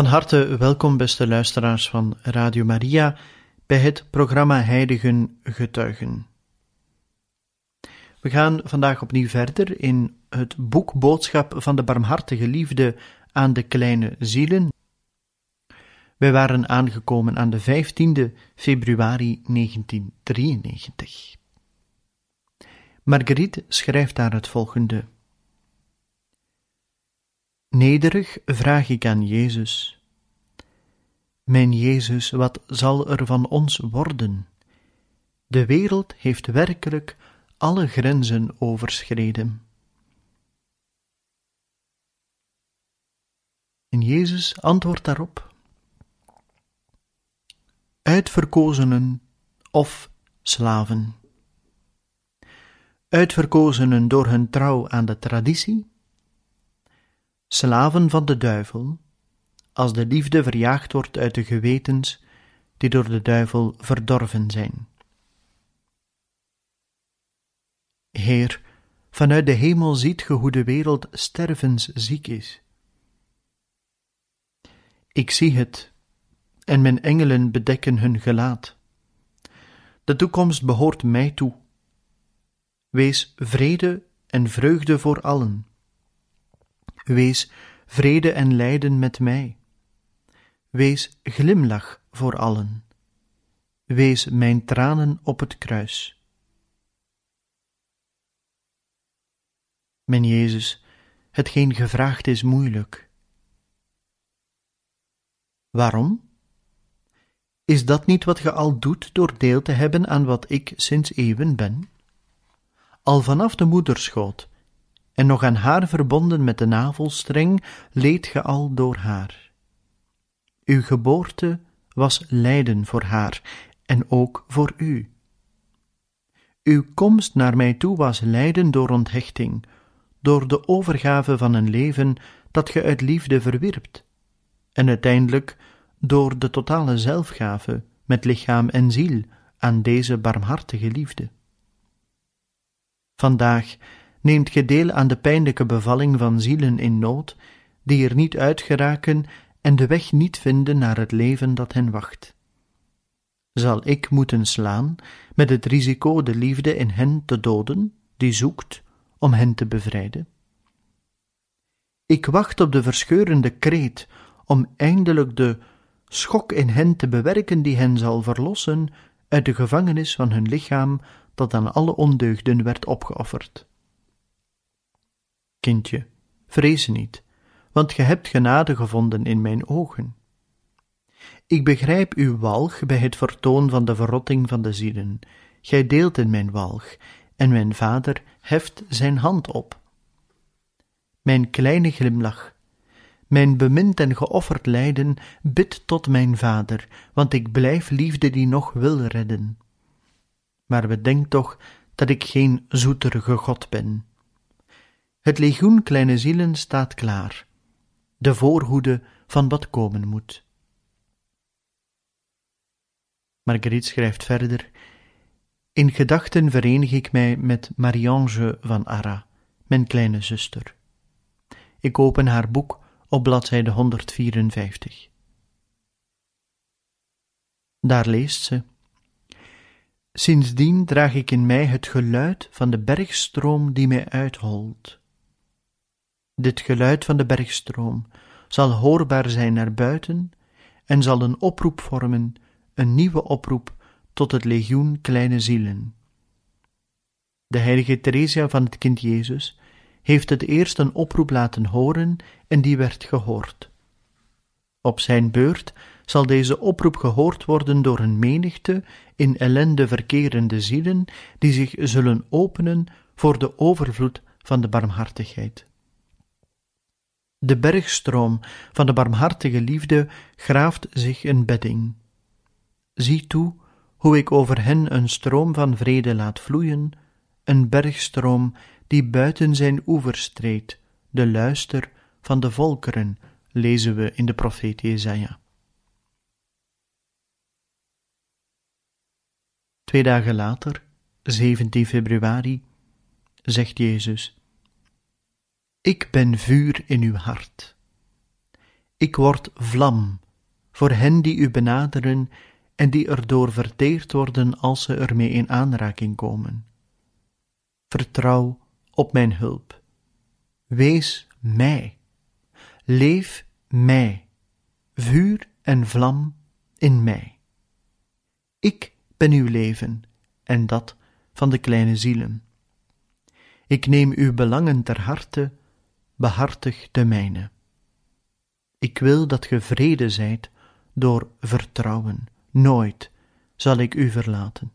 Van harte welkom, beste luisteraars van Radio Maria, bij het programma Heiligen Getuigen. We gaan vandaag opnieuw verder in het boek Boodschap van de Barmhartige Liefde aan de Kleine Zielen. Wij waren aangekomen aan de 15e februari 1993. Marguerite schrijft daar het volgende. Nederig vraag ik aan Jezus: Mijn Jezus, wat zal er van ons worden? De wereld heeft werkelijk alle grenzen overschreden. En Jezus antwoordt daarop: Uitverkozenen of slaven. Uitverkozenen door hun trouw aan de traditie slaven van de duivel, als de liefde verjaagd wordt uit de gewetens die door de duivel verdorven zijn. Heer, vanuit de hemel ziet ge hoe de wereld stervensziek is. Ik zie het, en mijn engelen bedekken hun gelaat. De toekomst behoort mij toe. Wees vrede en vreugde voor allen Wees vrede en lijden met mij. Wees glimlach voor allen. Wees mijn tranen op het kruis. Mijn Jezus, hetgeen gevraagd is moeilijk. Waarom? Is dat niet wat ge al doet door deel te hebben aan wat ik sinds eeuwen ben? Al vanaf de moederschoot en nog aan haar verbonden met de navelstreng leed ge al door haar. Uw geboorte was lijden voor haar en ook voor u. Uw komst naar mij toe was lijden door onthechting, door de overgave van een leven dat ge uit liefde verwirpt, en uiteindelijk door de totale zelfgave met lichaam en ziel aan deze barmhartige liefde. Vandaag neemt ge deel aan de pijnlijke bevalling van zielen in nood, die er niet uit geraken en de weg niet vinden naar het leven dat hen wacht. Zal ik moeten slaan met het risico de liefde in hen te doden, die zoekt om hen te bevrijden? Ik wacht op de verscheurende kreet om eindelijk de schok in hen te bewerken die hen zal verlossen uit de gevangenis van hun lichaam dat aan alle ondeugden werd opgeofferd. Kindje, vrees niet, want ge hebt genade gevonden in mijn ogen. Ik begrijp uw walg bij het vertoon van de verrotting van de zielen. Gij deelt in mijn walg, en mijn vader heft zijn hand op. Mijn kleine glimlach, mijn bemind en geofferd lijden, bid tot mijn vader, want ik blijf liefde die nog wil redden. Maar bedenk toch dat ik geen zoeterige God ben het legioen kleine zielen staat klaar, de voorhoede van wat komen moet. Marguerite schrijft verder: In gedachten verenig ik mij met Marie-Ange van Arras, mijn kleine zuster. Ik open haar boek op bladzijde 154. Daar leest ze: Sindsdien draag ik in mij het geluid van de bergstroom die mij uitholt. Dit geluid van de bergstroom zal hoorbaar zijn naar buiten en zal een oproep vormen, een nieuwe oproep tot het legioen kleine zielen. De heilige Theresia van het kind Jezus heeft het eerst een oproep laten horen en die werd gehoord. Op zijn beurt zal deze oproep gehoord worden door een menigte in ellende verkerende zielen die zich zullen openen voor de overvloed van de barmhartigheid. De bergstroom van de barmhartige liefde graaft zich een bedding. Zie toe hoe ik over hen een stroom van vrede laat vloeien, een bergstroom die buiten zijn oevers treedt, de luister van de volkeren, lezen we in de profeet Jesaja. Twee dagen later, 17 februari, zegt Jezus: Ik ben vuur in uw hart. Ik word vlam voor hen die u benaderen en die erdoor verteerd worden als ze ermee in aanraking komen. Vertrouw op mijn hulp. Wees mij. Leef mij. Vuur en vlam in mij. Ik ben uw leven en dat van de kleine zielen. Ik neem uw belangen ter harte, behartig de mijne. Ik wil dat ge vrede zijt door vertrouwen. Nooit zal ik u verlaten.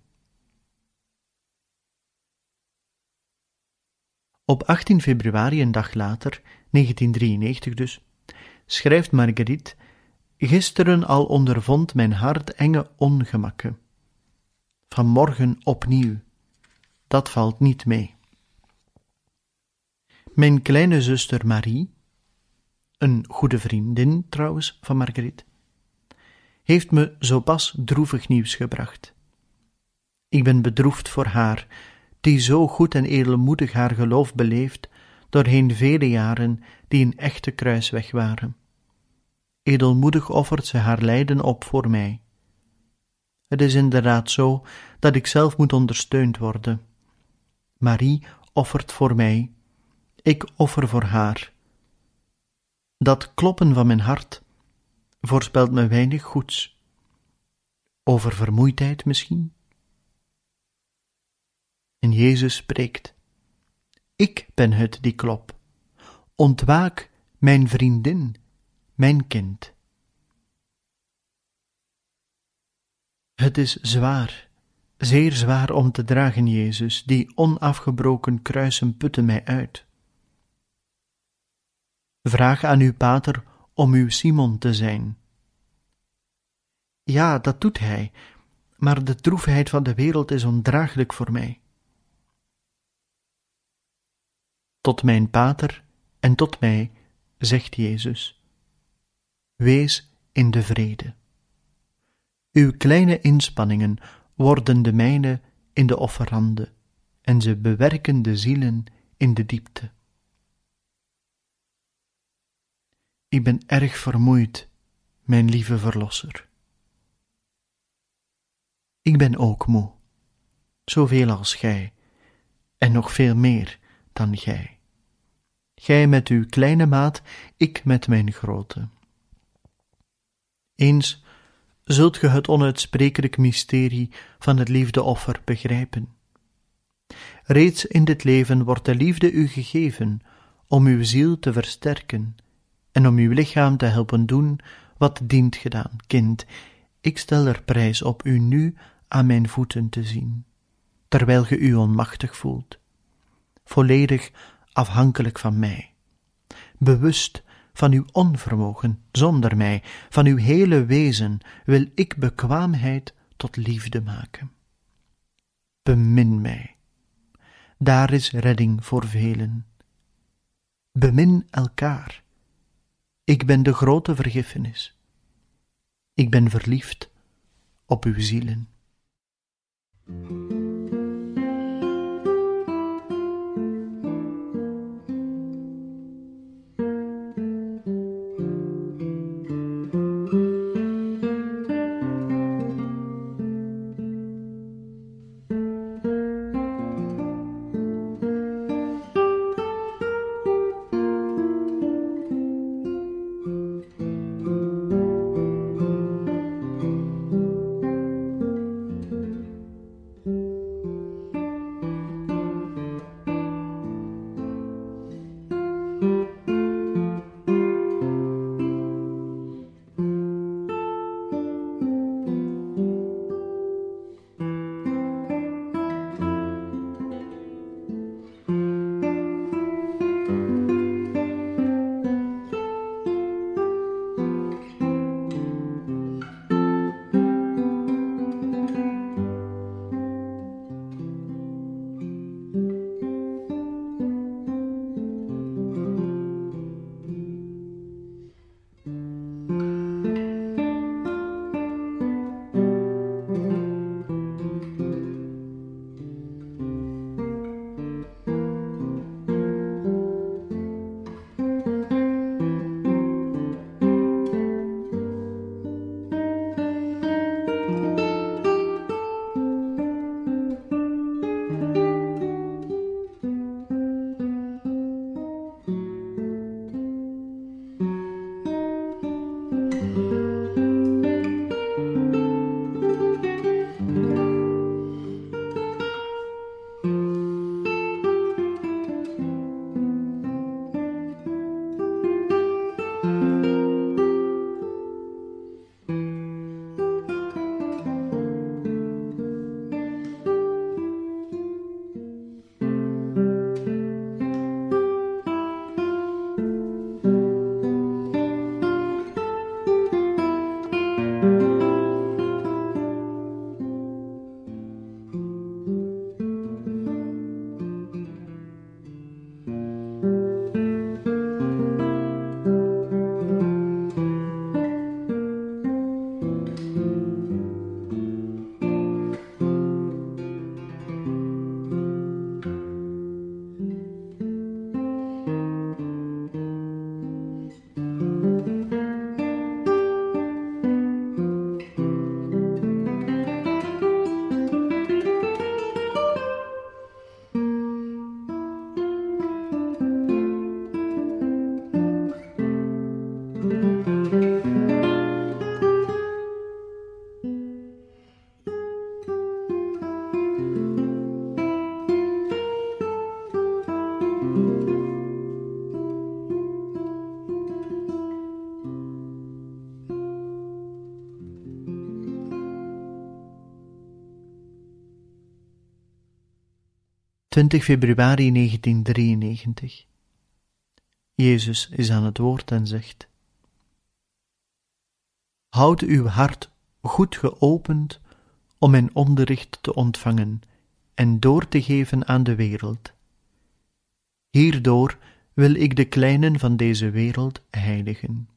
Op 18 februari, een dag later, 1993 dus, schrijft Marguerite: Gisteren al ondervond mijn hart enge ongemakken. Vanmorgen opnieuw. Dat valt niet mee. Mijn kleine zuster Marie, een goede vriendin trouwens van Marguerite, heeft me zo pas droevig nieuws gebracht. Ik ben bedroefd voor haar, die zo goed en edelmoedig haar geloof beleeft doorheen vele jaren die een echte kruisweg waren. Edelmoedig offert ze haar lijden op voor mij. Het is inderdaad zo dat ik zelf moet ondersteund worden. Marie offert voor mij, ik offer voor haar. Dat kloppen van mijn hart voorspelt me weinig goeds. Over vermoeidheid misschien? En Jezus spreekt: Ik ben het die klop. Ontwaak, mijn vriendin, mijn kind. Het is zwaar, zeer zwaar om te dragen, Jezus, die onafgebroken kruisen putten mij uit. Vraag aan uw pater om uw Simon te zijn. Ja, dat doet hij, maar de droefheid van de wereld is ondraaglijk voor mij. Tot mijn pater en tot mij, zegt Jezus, wees in de vrede. Uw kleine inspanningen worden de mijne in de offerande, en ze bewerken de zielen in de diepte. Ik ben erg vermoeid, mijn lieve Verlosser. Ik ben ook moe, zoveel als gij, en nog veel meer dan gij. Gij met uw kleine maat, ik met mijn grote. Eens zult ge het onuitsprekelijk mysterie van het liefdeoffer begrijpen. Reeds in dit leven wordt de liefde u gegeven om uw ziel te versterken en om uw lichaam te helpen doen wat dient gedaan. Kind, ik stel er prijs op u nu aan mijn voeten te zien, terwijl ge u onmachtig voelt, volledig afhankelijk van mij, bewust van uw onvermogen zonder mij, van uw hele wezen wil ik bekwaamheid tot liefde maken. Bemin mij. Daar is redding voor velen. Bemin elkaar. Ik ben de grote vergiffenis. Ik ben verliefd op uw zielen. 20 februari 1993. Jezus is aan het woord en zegt: Houd uw hart goed geopend om mijn onderricht te ontvangen en door te geven aan de wereld. Hierdoor wil ik de kleinen van deze wereld heiligen.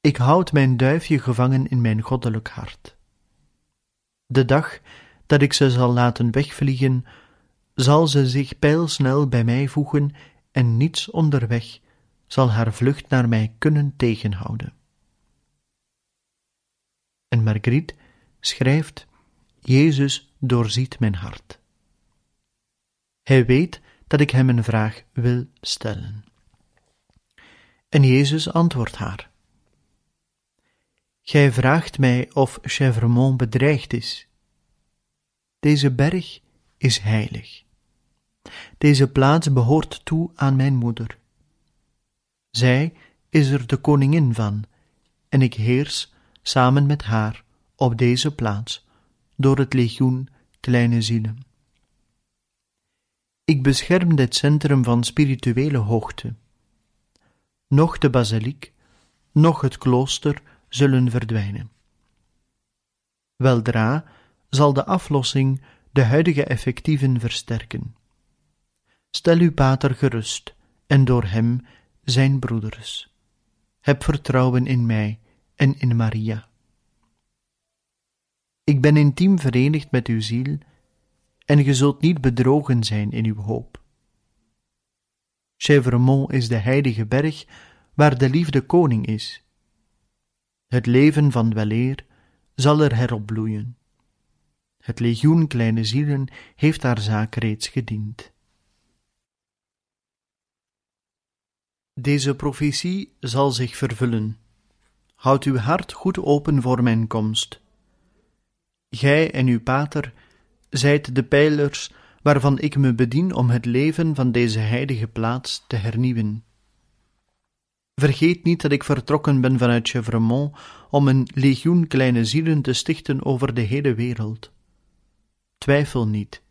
Ik houd mijn duifje gevangen in mijn goddelijk hart. De dag dat ik ze zal laten wegvliegen, zal ze zich pijlsnel bij mij voegen en niets onderweg zal haar vlucht naar mij kunnen tegenhouden. En Margriet schrijft: Jezus doorziet mijn hart. Hij weet dat ik hem een vraag wil stellen. En Jezus antwoordt haar: Gij vraagt mij of Chevremont bedreigd is. Deze berg is heilig. Deze plaats behoort toe aan mijn moeder. Zij is er de koningin van, en ik heers samen met haar op deze plaats door het legioen kleine zielen. Ik bescherm dit centrum van spirituele hoogte. Noch de basiliek, noch het klooster zullen verdwijnen. Weldra zal de aflossing de huidige effectieven versterken. Stel uw pater gerust en door hem zijn broeders. Heb vertrouwen in mij en in Maria. Ik ben intiem verenigd met uw ziel en ge zult niet bedrogen zijn in uw hoop. Chevremont is de heilige berg waar de liefde koning is. Het leven van weleer zal er heropbloeien. Het legioen kleine zielen heeft haar zaak reeds gediend. Deze profetie zal zich vervullen. Houd uw hart goed open voor mijn komst. Gij en uw pater zijt de pijlers waarvan ik me bedien om het leven van deze heilige plaats te hernieuwen. Vergeet niet dat ik vertrokken ben vanuit Chevremont om een legioen kleine zielen te stichten over de hele wereld. Twijfel niet.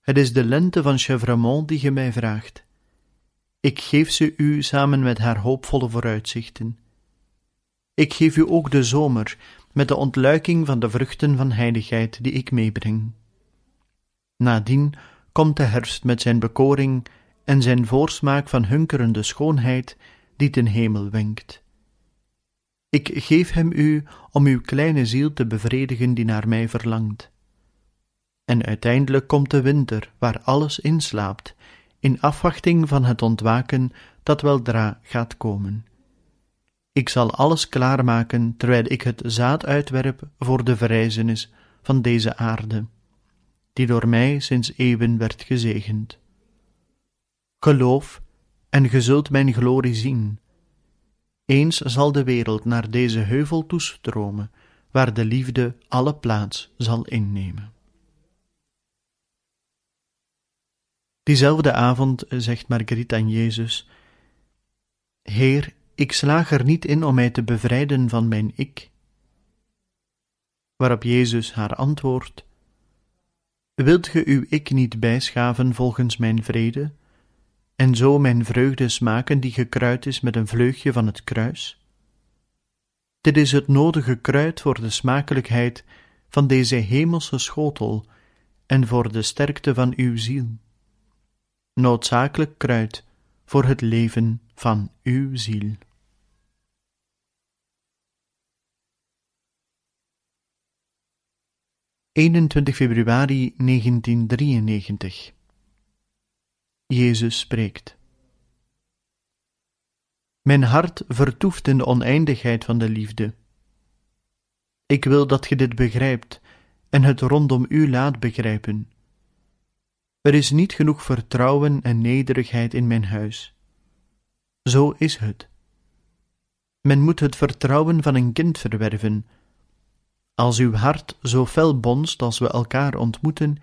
Het is de lente van Chevremont die ge mij vraagt. Ik geef ze u samen met haar hoopvolle vooruitzichten. Ik geef u ook de zomer met de ontluiking van de vruchten van heiligheid die ik meebreng. Nadien komt de herfst met zijn bekoring en zijn voorsmaak van hunkerende schoonheid die ten hemel wenkt. Ik geef hem u om uw kleine ziel te bevredigen die naar mij verlangt. En uiteindelijk komt de winter, waar alles inslaapt, in afwachting van het ontwaken dat weldra gaat komen. Ik zal alles klaarmaken terwijl ik het zaad uitwerp voor de verrijzenis van deze aarde, die door mij sinds eeuwen werd gezegend. Geloof, en ge zult mijn glorie zien. Eens zal de wereld naar deze heuvel toestromen, waar de liefde alle plaats zal innemen. Diezelfde avond zegt Marguerite aan Jezus: Heer, ik slaag er niet in om mij te bevrijden van mijn ik. Waarop Jezus haar antwoordt: Wilt ge uw ik niet bijschaven volgens mijn vrede, en zo mijn vreugde smaken die gekruid is met een vleugje van het kruis? Dit is het nodige kruid voor de smakelijkheid van deze hemelse schotel en voor de sterkte van uw ziel. Noodzakelijk kruid voor het leven van uw ziel. ...21 februari 1993 Jezus spreekt Mijn hart vertoeft in de oneindigheid van de liefde. Ik wil dat ge dit begrijpt en het rondom u laat begrijpen. Er is niet genoeg vertrouwen en nederigheid in mijn huis. Zo is het. Men moet het vertrouwen van een kind verwerven. Als uw hart zo fel bonst als we elkaar ontmoeten,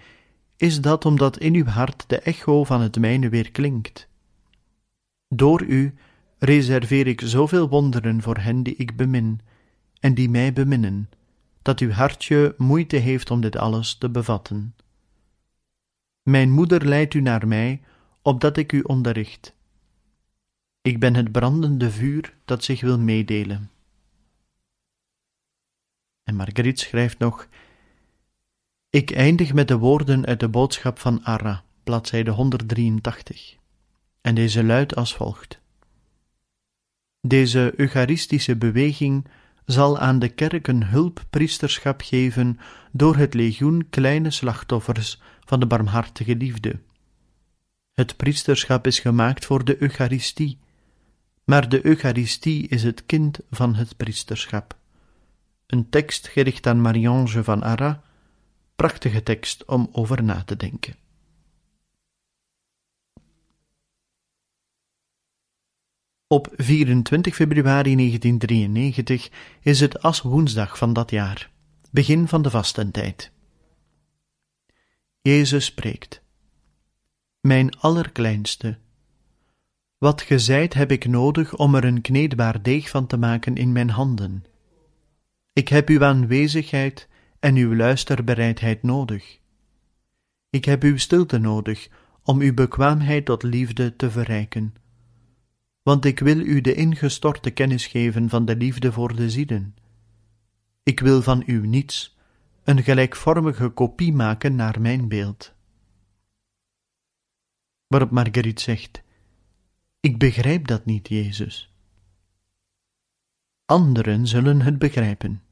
is dat omdat in uw hart de echo van het mijne weer klinkt. Door u reserveer ik zoveel wonderen voor hen die ik bemin en die mij beminnen, dat uw hartje moeite heeft om dit alles te bevatten. Mijn moeder leidt u naar mij, opdat ik u onderricht. Ik ben het brandende vuur dat zich wil meedelen. En Marguerite schrijft nog: Ik eindig met de woorden uit de boodschap van Arra, bladzijde 183. En deze luidt als volgt: Deze eucharistische beweging zal aan de kerk een hulppriesterschap geven door het legioen kleine slachtoffers van de barmhartige liefde. Het priesterschap is gemaakt voor de Eucharistie, maar de Eucharistie is het kind van het priesterschap. Een tekst gericht aan Marie-Ange van Arras, prachtige tekst om over na te denken. Op 24 februari 1993 is het aswoensdag van dat jaar, begin van de vastentijd. Jezus spreekt: Mijn allerkleinste, wat gezijt heb ik nodig om er een kneedbaar deeg van te maken in mijn handen. Ik heb uw aanwezigheid en uw luisterbereidheid nodig. Ik heb uw stilte nodig om uw bekwaamheid tot liefde te verrijken want ik wil u de ingestorte kennis geven van de liefde voor de zielen. Ik wil van u niets, een gelijkvormige kopie maken naar mijn beeld. Waarop Marguerite zegt: Ik begrijp dat niet, Jezus. Anderen zullen het begrijpen.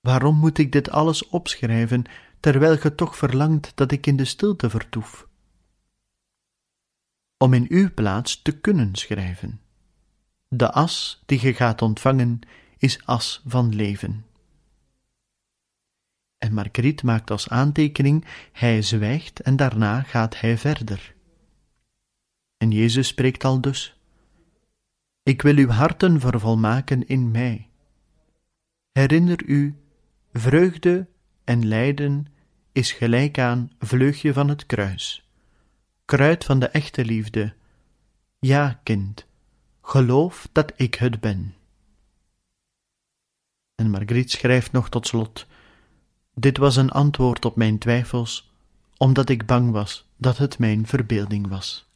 Waarom moet ik dit alles opschrijven, terwijl ge toch verlangt dat ik in de stilte vertoef? om in uw plaats te kunnen schrijven. De as die ge gaat ontvangen is as van leven. En Marguerite maakt als aantekening: hij zwijgt en daarna gaat hij verder. En Jezus spreekt al dus: Ik wil uw harten vervolmaken in mij. Herinner u, vreugde en lijden is gelijk aan vleugje van het kruis kruid van de echte liefde. Ja, kind, geloof dat ik het ben. En Margriet schrijft nog tot slot: Dit was een antwoord op mijn twijfels, omdat ik bang was dat het mijn verbeelding was.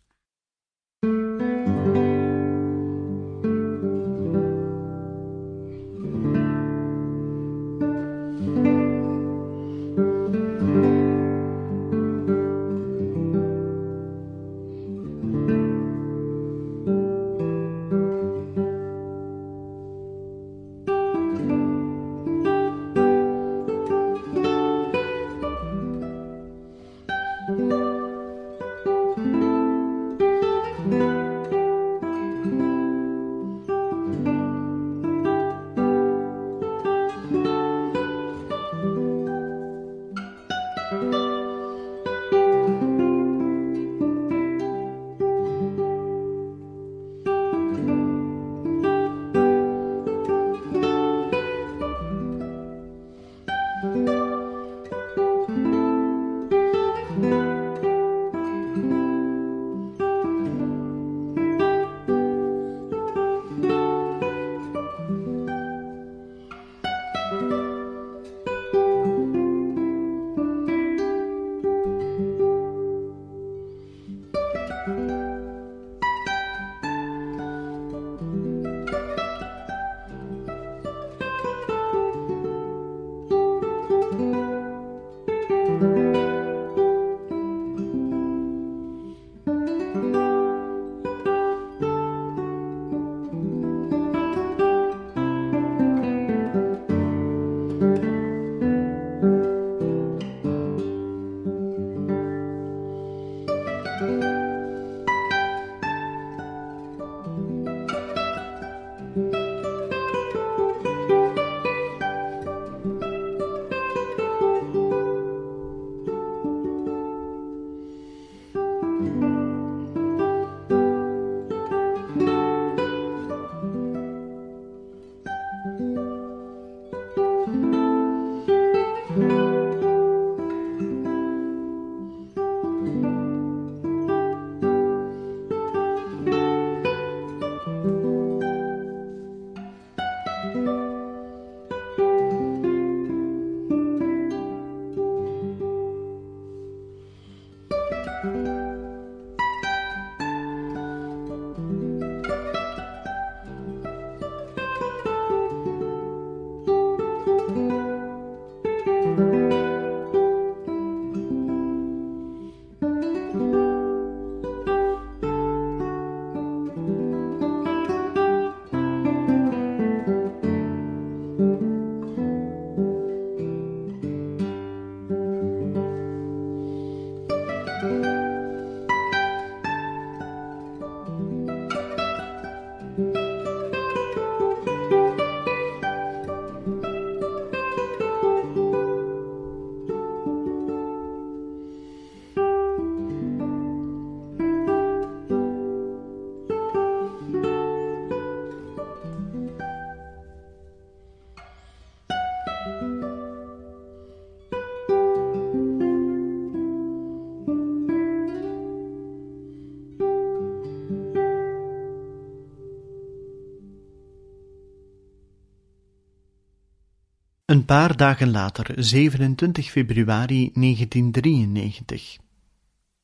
Een paar dagen later, 27 februari 1993.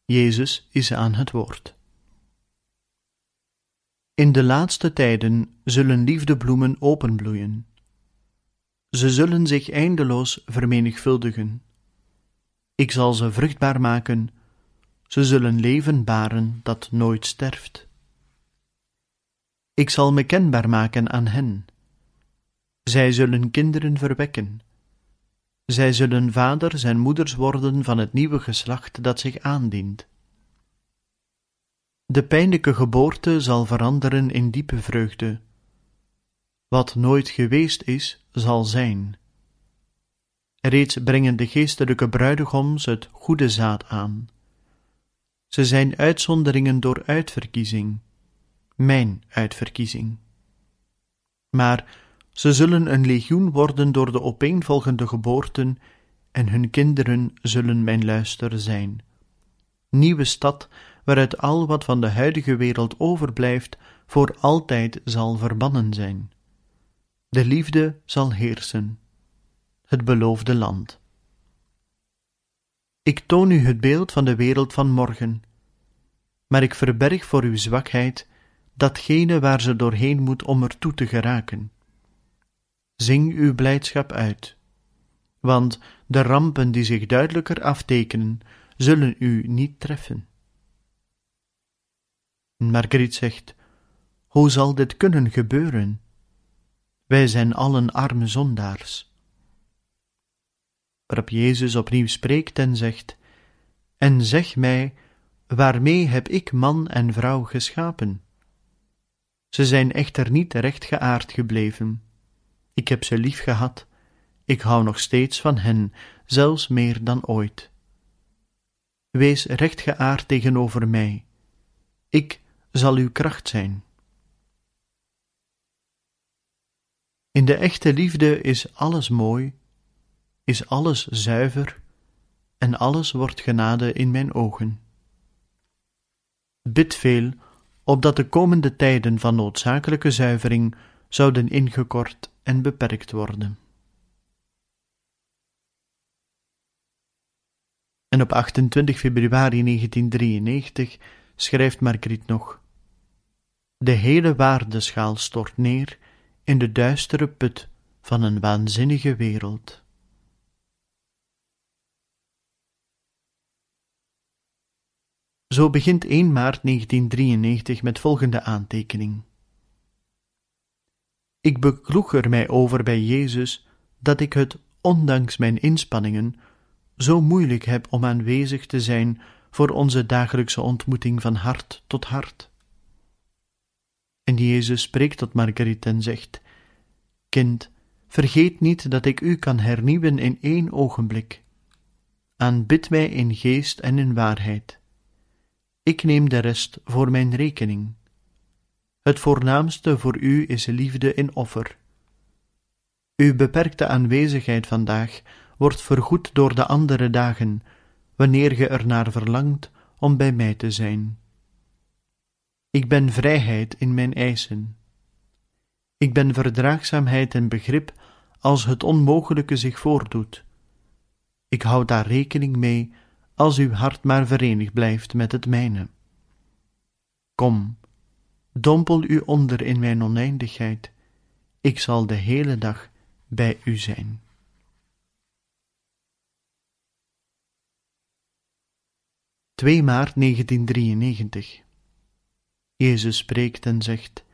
Jezus is aan het woord. In de laatste tijden zullen liefdebloemen openbloeien. Ze zullen zich eindeloos vermenigvuldigen. Ik zal ze vruchtbaar maken, ze zullen leven baren dat nooit sterft. Ik zal me kenbaar maken aan hen. Zij zullen kinderen verwekken. Zij zullen vaders en moeders worden van het nieuwe geslacht dat zich aandient. De pijnlijke geboorte zal veranderen in diepe vreugde. Wat nooit geweest is, zal zijn. Reeds brengen de geestelijke bruidegoms het goede zaad aan. Ze zijn uitzonderingen door uitverkiezing, mijn uitverkiezing. Maar ze zullen een legioen worden door de opeenvolgende geboorten, en hun kinderen zullen mijn luister zijn. Nieuwe stad, waaruit al wat van de huidige wereld overblijft, voor altijd zal verbannen zijn. De liefde zal heersen. Het beloofde land. Ik toon u het beeld van de wereld van morgen, maar ik verberg voor uw zwakheid datgene waar ze doorheen moet om er toe te geraken. Zing uw blijdschap uit, want de rampen die zich duidelijker aftekenen, zullen u niet treffen. Marguerite zegt: Hoe zal dit kunnen gebeuren? Wij zijn allen arme zondaars. Waarop Jezus opnieuw spreekt en zegt: En zeg mij, waarmee heb ik man en vrouw geschapen? Ze zijn echter niet rechtgeaard gebleven. Ik heb ze lief gehad, ik hou nog steeds van hen, zelfs meer dan ooit. Wees rechtgeaard tegenover mij. Ik zal uw kracht zijn. In de echte liefde is alles mooi, is alles zuiver en alles wordt genade in mijn ogen. Bid veel, opdat de komende tijden van noodzakelijke zuivering zouden ingekort en beperkt worden. En op 28 februari 1993 schrijft Margriet nog: De hele waardeschaal stort neer in de duistere put van een waanzinnige wereld. Zo begint 1 maart 1993 met volgende aantekening. Ik bekloeg er mij over bij Jezus dat ik het, ondanks mijn inspanningen, zo moeilijk heb om aanwezig te zijn voor onze dagelijkse ontmoeting van hart tot hart. En Jezus spreekt tot Marguerite en zegt: Kind, vergeet niet dat ik u kan hernieuwen in één ogenblik. Aanbid mij in geest en in waarheid. Ik neem de rest voor mijn rekening. Het voornaamste voor u is liefde in offer. Uw beperkte aanwezigheid vandaag wordt vergoed door de andere dagen, wanneer ge er naar verlangt om bij mij te zijn. Ik ben vrijheid in mijn eisen. Ik ben verdraagzaamheid en begrip als het onmogelijke zich voordoet. Ik hou daar rekening mee als uw hart maar verenigd blijft met het mijne. Kom, dompel u onder in mijn oneindigheid, ik zal de hele dag bij u zijn. (2 maart 1993) Jezus spreekt en zegt: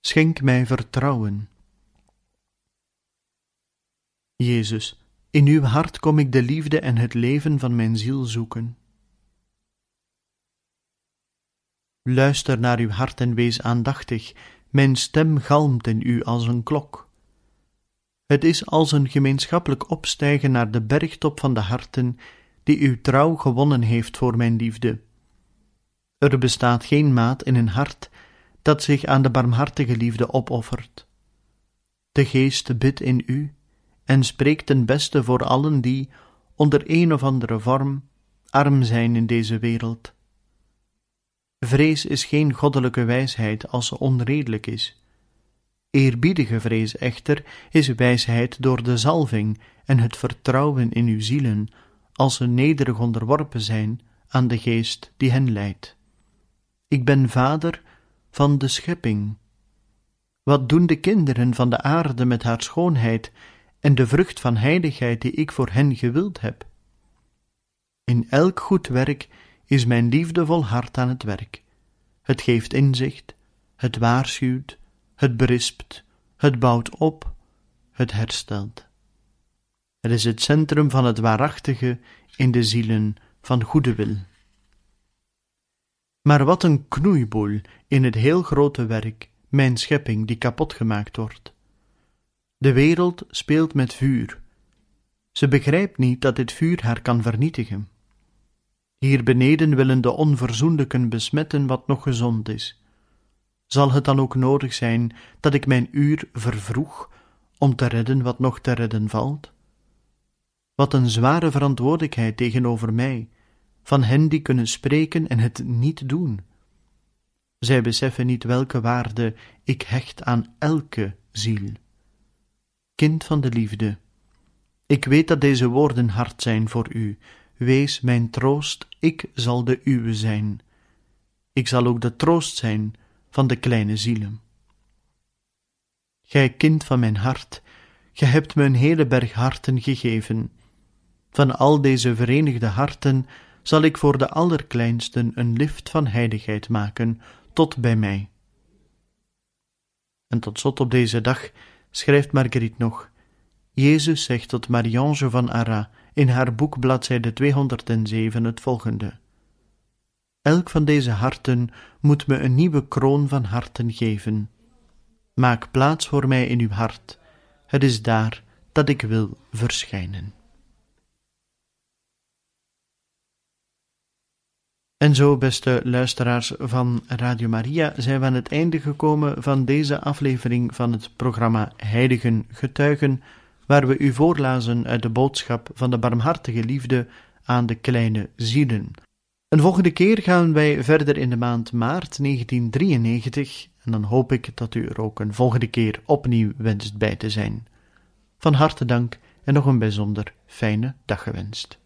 Schenk mij vertrouwen. Jezus, in uw hart kom ik de liefde en het leven van mijn ziel zoeken. Luister naar uw hart en wees aandachtig, mijn stem galmt in u als een klok. Het is als een gemeenschappelijk opstijgen naar de bergtop van de harten, die uw trouw gewonnen heeft voor mijn liefde. Er bestaat geen maat in een hart dat zich aan de barmhartige liefde opoffert. De Geest bidt in u en spreekt ten beste voor allen die, onder een of andere vorm, arm zijn in deze wereld. Vrees is geen goddelijke wijsheid als ze onredelijk is. Eerbiedige vrees echter is wijsheid door de zalving en het vertrouwen in uw zielen, als ze nederig onderworpen zijn aan de geest die hen leidt. Ik ben vader van de schepping. Wat doen de kinderen van de aarde met haar schoonheid en de vrucht van heiligheid die ik voor hen gewild heb? In elk goed werk is mijn liefdevol hart aan het werk. Het geeft inzicht, het waarschuwt, het berispt, het bouwt op, het herstelt. Het is het centrum van het waarachtige in de zielen van goede wil. Maar wat een knoeiboel in het heel grote werk, mijn schepping die kapot gemaakt wordt. De wereld speelt met vuur. Ze begrijpt niet dat dit vuur haar kan vernietigen. Hier beneden willen de onverzoenlijken besmetten wat nog gezond is. Zal het dan ook nodig zijn dat ik mijn uur vervroeg om te redden wat nog te redden valt? Wat een zware verantwoordelijkheid tegenover mij, van hen die kunnen spreken en het niet doen. Zij beseffen niet welke waarde ik hecht aan elke ziel. Kind van de liefde, ik weet dat deze woorden hard zijn voor u. Wees mijn troost, ik zal de uwe zijn. Ik zal ook de troost zijn van de kleine zielen. Gij kind van mijn hart, ge hebt me een hele berg harten gegeven. Van al deze verenigde harten zal ik voor de allerkleinsten een lift van heiligheid maken, tot bij mij. En tot slot op deze dag schrijft Marguerite nog: Jezus zegt tot Marie-Ange van Arras in haar boek bladzijde 207 het volgende: Elk van deze harten moet me een nieuwe kroon van harten geven. Maak plaats voor mij in uw hart, het is daar dat ik wil verschijnen. En zo, beste luisteraars van Radio Maria, zijn we aan het einde gekomen van deze aflevering van het programma Heiligen Getuigen, waar we u voorlazen uit de boodschap van de barmhartige liefde aan de kleine zielen. Een volgende keer gaan wij verder in de maand maart 1993 en dan hoop ik dat u er ook een volgende keer opnieuw wenst bij te zijn. Van harte dank en nog een bijzonder fijne dag gewenst.